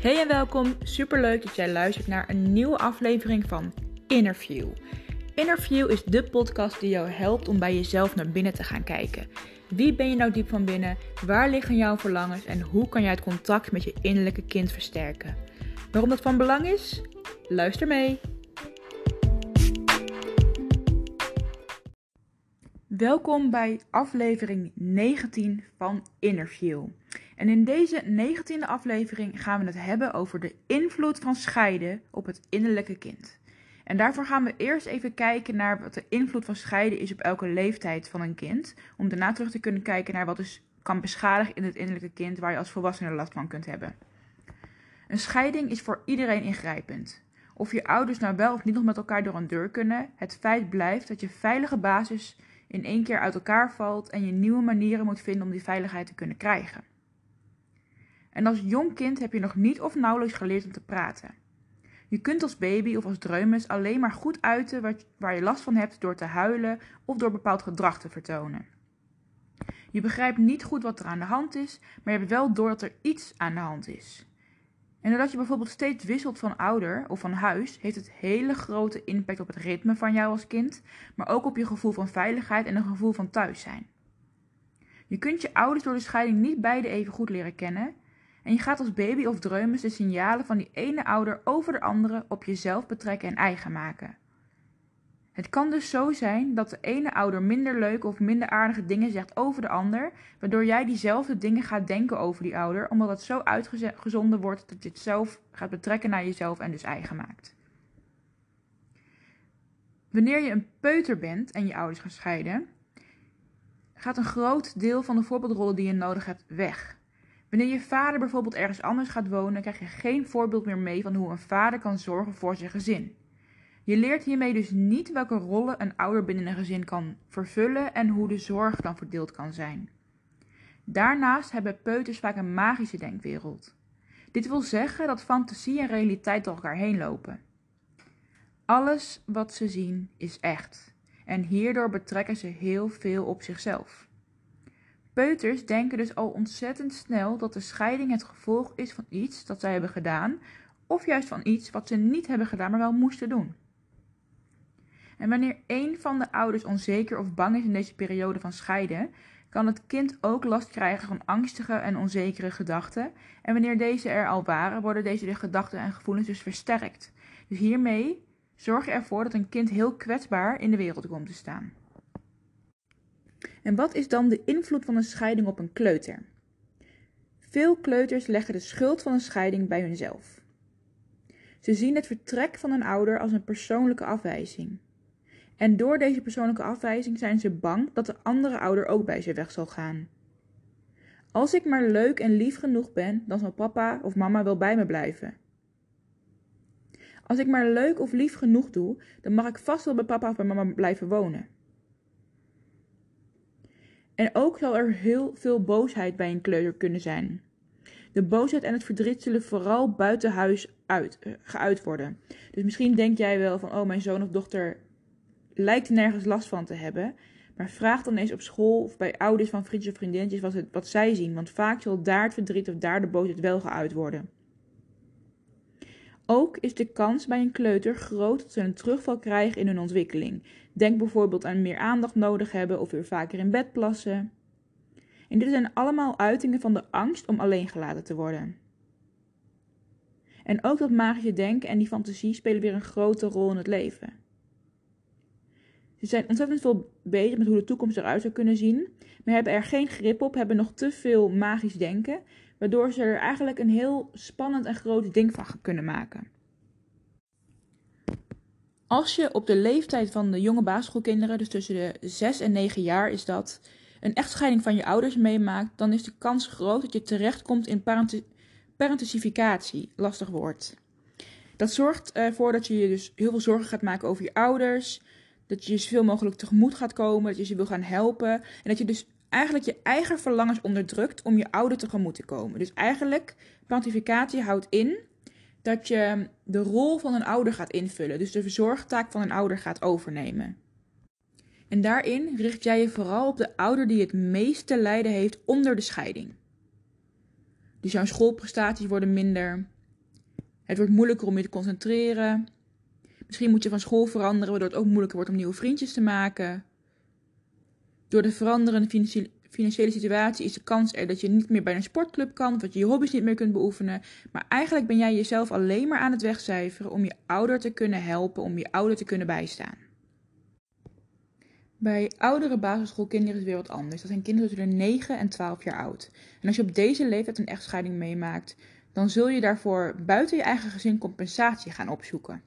Hey en welkom. Superleuk dat jij luistert naar een nieuwe aflevering van Interview. Interview is de podcast die jou helpt om bij jezelf naar binnen te gaan kijken. Wie ben je nou diep van binnen? Waar liggen jouw verlangens en hoe kan jij het contact met je innerlijke kind versterken? Waarom dat van belang is? Luister mee. Welkom bij aflevering 19 van Interview. En in deze 19e aflevering gaan we het hebben over de invloed van scheiden op het innerlijke kind. En daarvoor gaan we eerst even kijken naar wat de invloed van scheiden is op elke leeftijd van een kind. Om daarna terug te kunnen kijken naar wat dus kan beschadigen in het innerlijke kind waar je als volwassene last van kunt hebben. Een scheiding is voor iedereen ingrijpend. Of je ouders nou wel of niet nog met elkaar door een deur kunnen, het feit blijft dat je veilige basis in één keer uit elkaar valt en je nieuwe manieren moet vinden om die veiligheid te kunnen krijgen. En als jong kind heb je nog niet of nauwelijks geleerd om te praten. Je kunt als baby of als dreumes alleen maar goed uiten waar je last van hebt door te huilen of door bepaald gedrag te vertonen. Je begrijpt niet goed wat er aan de hand is, maar je hebt wel door dat er iets aan de hand is. En doordat je bijvoorbeeld steeds wisselt van ouder of van huis, heeft het hele grote impact op het ritme van jou als kind, maar ook op je gevoel van veiligheid en een gevoel van thuis zijn. Je kunt je ouders door de scheiding niet beide even goed leren kennen en je gaat als baby of dreumes de signalen van die ene ouder over de andere op jezelf betrekken en eigen maken. Het kan dus zo zijn dat de ene ouder minder leuke of minder aardige dingen zegt over de ander, waardoor jij diezelfde dingen gaat denken over die ouder, omdat het zo uitgezonden wordt dat je het zelf gaat betrekken naar jezelf en dus eigen maakt. Wanneer je een peuter bent en je ouders gaan scheiden, gaat een groot deel van de voorbeeldrollen die je nodig hebt weg. Wanneer je vader bijvoorbeeld ergens anders gaat wonen, krijg je geen voorbeeld meer mee van hoe een vader kan zorgen voor zijn gezin. Je leert hiermee dus niet welke rollen een ouder binnen een gezin kan vervullen en hoe de zorg dan verdeeld kan zijn. Daarnaast hebben peuters vaak een magische denkwereld. Dit wil zeggen dat fantasie en realiteit door elkaar heen lopen. Alles wat ze zien is echt en hierdoor betrekken ze heel veel op zichzelf. Peuters denken dus al ontzettend snel dat de scheiding het gevolg is van iets dat zij hebben gedaan, of juist van iets wat ze niet hebben gedaan, maar wel moesten doen. En wanneer een van de ouders onzeker of bang is in deze periode van scheiden, kan het kind ook last krijgen van angstige en onzekere gedachten. En wanneer deze er al waren, worden deze gedachten en gevoelens dus versterkt. Dus hiermee zorg je ervoor dat een kind heel kwetsbaar in de wereld komt te staan. En wat is dan de invloed van een scheiding op een kleuter? Veel kleuters leggen de schuld van een scheiding bij hunzelf. Ze zien het vertrek van een ouder als een persoonlijke afwijzing. En door deze persoonlijke afwijzing zijn ze bang dat de andere ouder ook bij ze weg zal gaan. Als ik maar leuk en lief genoeg ben, dan zal papa of mama wel bij me blijven. Als ik maar leuk of lief genoeg doe, dan mag ik vast wel bij papa of bij mama blijven wonen. En ook zal er heel veel boosheid bij een kleuter kunnen zijn. De boosheid en het verdriet zullen vooral buiten huis uit, uh, geuit worden. Dus misschien denk jij wel van, oh, mijn zoon of dochter lijkt nergens last van te hebben. Maar vraag dan eens op school of bij ouders van vriendjes of vriendinnetjes wat, het, wat zij zien. Want vaak zal daar het verdriet of daar de boosheid wel geuit worden. Ook is de kans bij een kleuter groot dat ze een terugval krijgen in hun ontwikkeling. Denk bijvoorbeeld aan meer aandacht nodig hebben of weer vaker in bed plassen. En dit zijn allemaal uitingen van de angst om alleen gelaten te worden. En ook dat magische denken en die fantasie spelen weer een grote rol in het leven. Ze zijn ontzettend veel bezig met hoe de toekomst eruit zou kunnen zien, maar hebben er geen grip op, hebben nog te veel magisch denken, waardoor ze er eigenlijk een heel spannend en groot ding van kunnen maken. Als je op de leeftijd van de jonge basisschoolkinderen, dus tussen de 6 en 9 jaar is dat, een echtscheiding van je ouders meemaakt, dan is de kans groot dat je terechtkomt in parenticificatie, lastig woord. Dat zorgt ervoor dat je je dus heel veel zorgen gaat maken over je ouders, dat je je zoveel mogelijk tegemoet gaat komen, dat je ze wil gaan helpen en dat je dus eigenlijk je eigen verlangens onderdrukt om je ouder tegemoet te komen. Dus eigenlijk, parentificatie houdt in dat je de rol van een ouder gaat invullen. Dus de verzorgtaak van een ouder gaat overnemen. En daarin richt jij je vooral op de ouder die het meeste lijden heeft onder de scheiding. Dus jouw schoolprestaties worden minder. Het wordt moeilijker om je te concentreren. Misschien moet je van school veranderen, waardoor het ook moeilijker wordt om nieuwe vriendjes te maken. Door de veranderende financiële situatie is de kans er dat je niet meer bij een sportclub kan, dat je je hobby's niet meer kunt beoefenen. Maar eigenlijk ben jij jezelf alleen maar aan het wegcijferen om je ouder te kunnen helpen, om je ouder te kunnen bijstaan. Bij oudere basisschoolkinderen is het weer wat anders. Dat zijn kinderen tussen de 9 en 12 jaar oud. En als je op deze leeftijd een echtscheiding meemaakt, dan zul je daarvoor buiten je eigen gezin compensatie gaan opzoeken.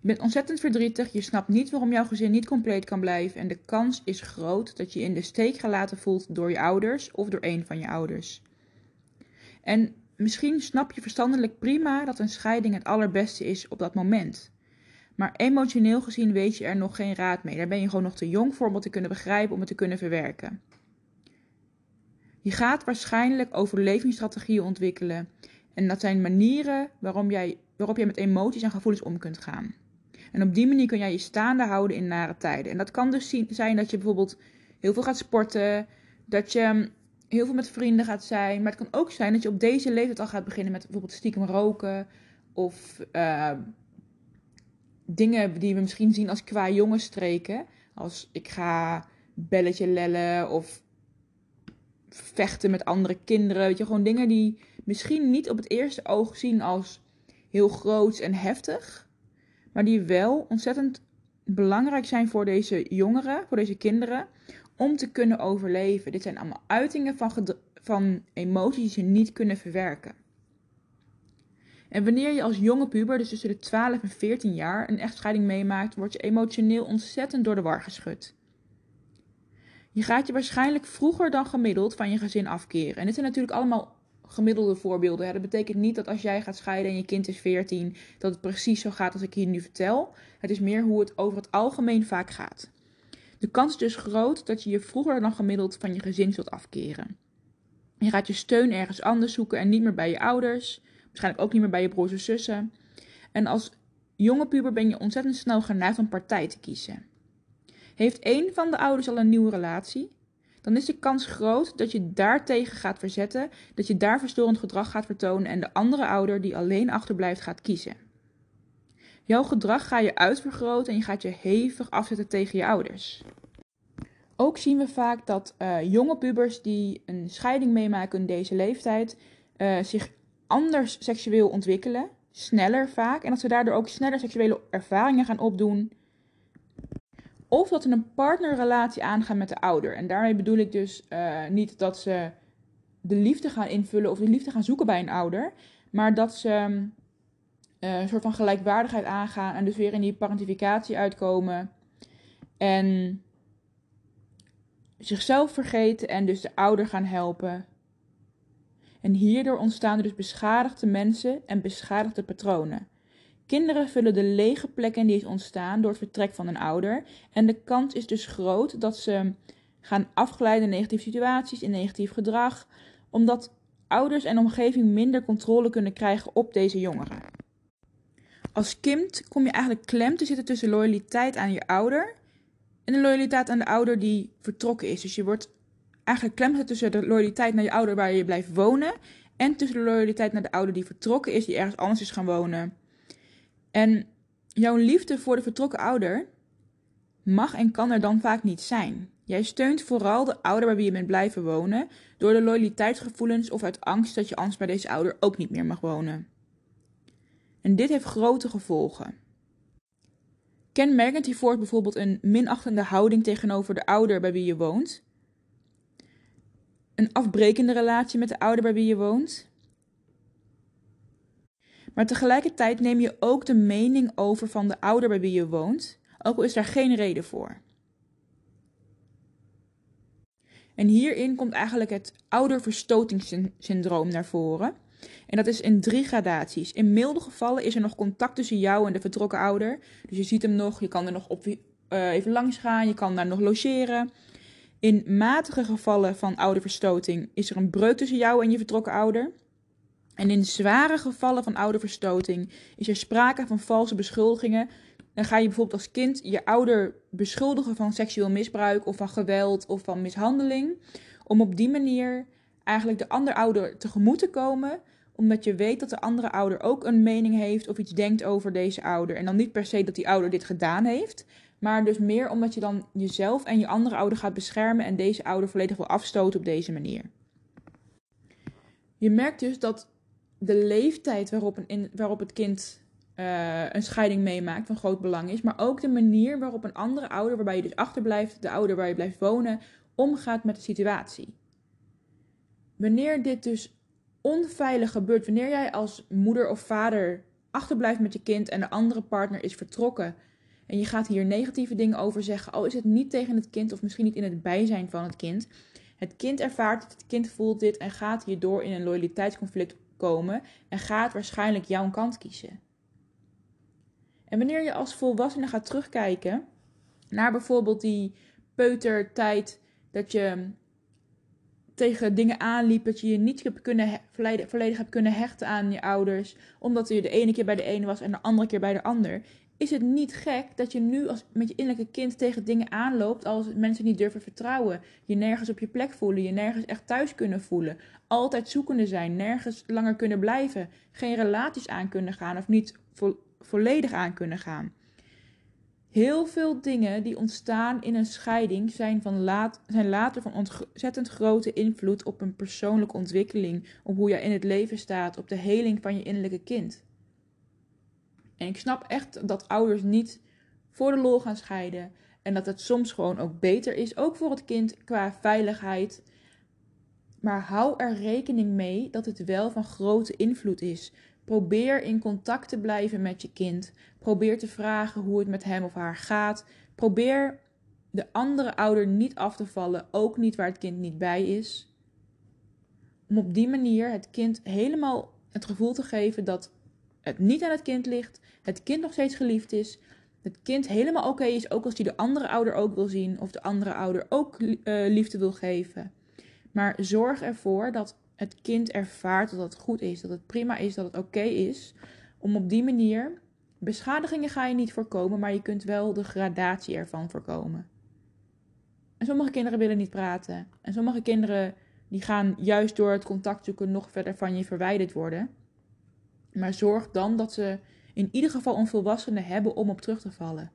Je bent ontzettend verdrietig, je snapt niet waarom jouw gezin niet compleet kan blijven en de kans is groot dat je in de steek gelaten voelt door je ouders of door een van je ouders. En misschien snap je verstandelijk prima dat een scheiding het allerbeste is op dat moment. Maar emotioneel gezien weet je er nog geen raad mee. Daar ben je gewoon nog te jong voor om het te kunnen begrijpen, om het te kunnen verwerken. Je gaat waarschijnlijk overlevingsstrategieën ontwikkelen. En dat zijn manieren waarom jij, waarop jij met emoties en gevoelens om kunt gaan. En op die manier kun jij je staande houden in nare tijden. En dat kan dus zijn dat je bijvoorbeeld heel veel gaat sporten, dat je heel veel met vrienden gaat zijn. Maar het kan ook zijn dat je op deze leeftijd al gaat beginnen met bijvoorbeeld stiekem roken of uh, dingen die we misschien zien als qua jongensstreken. Als ik ga belletje lellen of vechten met andere kinderen. Weet je, gewoon dingen die misschien niet op het eerste oog zien als heel groot en heftig. Maar die wel ontzettend belangrijk zijn voor deze jongeren, voor deze kinderen. Om te kunnen overleven. Dit zijn allemaal uitingen van, van emoties die ze niet kunnen verwerken. En wanneer je als jonge puber, dus tussen de 12 en 14 jaar, een echtscheiding meemaakt, word je emotioneel ontzettend door de war geschud. Je gaat je waarschijnlijk vroeger dan gemiddeld van je gezin afkeren. En dit zijn natuurlijk allemaal gemiddelde voorbeelden. Dat betekent niet dat als jij gaat scheiden en je kind is 14, dat het precies zo gaat als ik hier nu vertel. Het is meer hoe het over het algemeen vaak gaat. De kans is dus groot dat je je vroeger dan gemiddeld van je gezin zult afkeren. Je gaat je steun ergens anders zoeken en niet meer bij je ouders. Waarschijnlijk ook niet meer bij je broers en zussen. En als jonge puber ben je ontzettend snel geneigd om partij te kiezen. Heeft één van de ouders al een nieuwe relatie? Dan is de kans groot dat je daartegen gaat verzetten, dat je daar verstorend gedrag gaat vertonen en de andere ouder die alleen achterblijft gaat kiezen. Jouw gedrag ga je uitvergroten en je gaat je hevig afzetten tegen je ouders. Ook zien we vaak dat uh, jonge pubers die een scheiding meemaken in deze leeftijd uh, zich anders seksueel ontwikkelen, sneller vaak, en dat ze daardoor ook sneller seksuele ervaringen gaan opdoen. Of dat ze een partnerrelatie aangaan met de ouder. En daarmee bedoel ik dus uh, niet dat ze de liefde gaan invullen of de liefde gaan zoeken bij een ouder, maar dat ze uh, een soort van gelijkwaardigheid aangaan en dus weer in die parentificatie uitkomen. En zichzelf vergeten en dus de ouder gaan helpen en hierdoor ontstaan er dus beschadigde mensen en beschadigde patronen. Kinderen vullen de lege plekken die is ontstaan door het vertrek van een ouder. En de kans is dus groot dat ze gaan afglijden in negatieve situaties, in negatief gedrag, omdat ouders en omgeving minder controle kunnen krijgen op deze jongeren. Als kind kom je eigenlijk klem te zitten tussen loyaliteit aan je ouder en de loyaliteit aan de ouder die vertrokken is. Dus je wordt eigenlijk klem tussen de loyaliteit naar je ouder waar je blijft wonen. En tussen de loyaliteit naar de ouder die vertrokken is, die ergens anders is gaan wonen. En jouw liefde voor de vertrokken ouder mag en kan er dan vaak niet zijn. Jij steunt vooral de ouder bij wie je bent blijven wonen door de loyaliteitsgevoelens of uit angst dat je anders bij deze ouder ook niet meer mag wonen. En dit heeft grote gevolgen. Kenmerkend hiervoor is bijvoorbeeld een minachtende houding tegenover de ouder bij wie je woont, een afbrekende relatie met de ouder bij wie je woont. Maar tegelijkertijd neem je ook de mening over van de ouder bij wie je woont, ook al is daar geen reden voor. En hierin komt eigenlijk het ouderverstotingssyndroom naar voren. En dat is in drie gradaties. In milde gevallen is er nog contact tussen jou en de vertrokken ouder. Dus je ziet hem nog, je kan er nog uh, even langs gaan, je kan daar nog logeren. In matige gevallen van ouderverstoting is er een breuk tussen jou en je vertrokken ouder. En in zware gevallen van ouderverstoting is er sprake van valse beschuldigingen. Dan ga je bijvoorbeeld als kind je ouder beschuldigen van seksueel misbruik of van geweld of van mishandeling. Om op die manier eigenlijk de andere ouder tegemoet te komen omdat je weet dat de andere ouder ook een mening heeft of iets denkt over deze ouder. En dan niet per se dat die ouder dit gedaan heeft, maar dus meer omdat je dan jezelf en je andere ouder gaat beschermen en deze ouder volledig wil afstoten op deze manier. Je merkt dus dat de leeftijd waarop, een, waarop het kind uh, een scheiding meemaakt van groot belang is, maar ook de manier waarop een andere ouder, waarbij je dus achterblijft, de ouder waar je blijft wonen, omgaat met de situatie. Wanneer dit dus onveilig gebeurt, wanneer jij als moeder of vader achterblijft met je kind en de andere partner is vertrokken en je gaat hier negatieve dingen over zeggen, al is het niet tegen het kind of misschien niet in het bijzijn van het kind. Het kind ervaart het, het kind voelt dit en gaat hierdoor in een loyaliteitsconflict komen en gaat waarschijnlijk jouw kant kiezen. En wanneer je als volwassene gaat terugkijken naar bijvoorbeeld die peutertijd dat je tegen dingen aanliep, dat je je niet hebt kunnen volledig, volledig hebt kunnen hechten aan je ouders, omdat je de ene keer bij de ene was en de andere keer bij de ander, is het niet gek dat je nu als, met je innerlijke kind tegen dingen aanloopt als mensen niet durven vertrouwen, je nergens op je plek voelen, je nergens echt thuis kunnen voelen, altijd zoekende zijn, nergens langer kunnen blijven, geen relaties aan kunnen gaan of niet vo volledig aan kunnen gaan. Heel veel dingen die ontstaan in een scheiding zijn, van laat, zijn later van ontzettend grote invloed op een persoonlijke ontwikkeling, op hoe je in het leven staat, op de heling van je innerlijke kind. En ik snap echt dat ouders niet voor de lol gaan scheiden en dat het soms gewoon ook beter is, ook voor het kind qua veiligheid. Maar hou er rekening mee dat het wel van grote invloed is. Probeer in contact te blijven met je kind. Probeer te vragen hoe het met hem of haar gaat. Probeer de andere ouder niet af te vallen, ook niet waar het kind niet bij is. Om op die manier het kind helemaal het gevoel te geven dat het niet aan het kind ligt, het kind nog steeds geliefd is, het kind helemaal oké is, ook als hij de andere ouder ook wil zien of de andere ouder ook uh, liefde wil geven. Maar zorg ervoor dat het kind ervaart dat het goed is, dat het prima is, dat het oké is. Om op die manier, beschadigingen ga je niet voorkomen, maar je kunt wel de gradatie ervan voorkomen. En sommige kinderen willen niet praten. En sommige kinderen die gaan juist door het contact zoeken nog verder van je verwijderd worden. Maar zorg dan dat ze in ieder geval een volwassene hebben om op terug te vallen.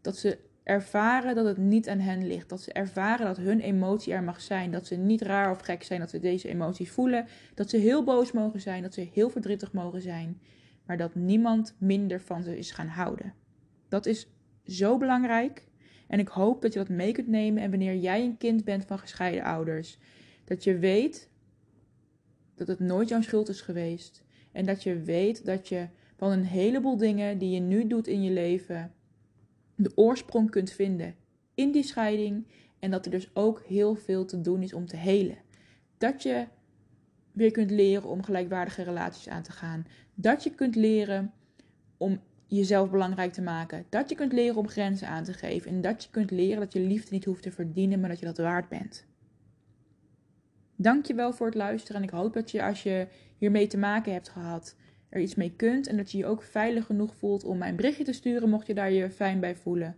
Dat ze ervaren dat het niet aan hen ligt. Dat ze ervaren dat hun emotie er mag zijn. Dat ze niet raar of gek zijn dat ze deze emoties voelen. Dat ze heel boos mogen zijn. Dat ze heel verdrietig mogen zijn. Maar dat niemand minder van ze is gaan houden. Dat is zo belangrijk. En ik hoop dat je dat mee kunt nemen. En wanneer jij een kind bent van gescheiden ouders, dat je weet dat het nooit jouw schuld is geweest. En dat je weet dat je van een heleboel dingen die je nu doet in je leven de oorsprong kunt vinden in die scheiding. En dat er dus ook heel veel te doen is om te helen. Dat je weer kunt leren om gelijkwaardige relaties aan te gaan. Dat je kunt leren om jezelf belangrijk te maken. Dat je kunt leren om grenzen aan te geven. En dat je kunt leren dat je liefde niet hoeft te verdienen, maar dat je dat waard bent. Dankjewel voor het luisteren. En ik hoop dat je als je hiermee te maken hebt gehad, er iets mee kunt. En dat je je ook veilig genoeg voelt om mij een berichtje te sturen, mocht je daar je fijn bij voelen.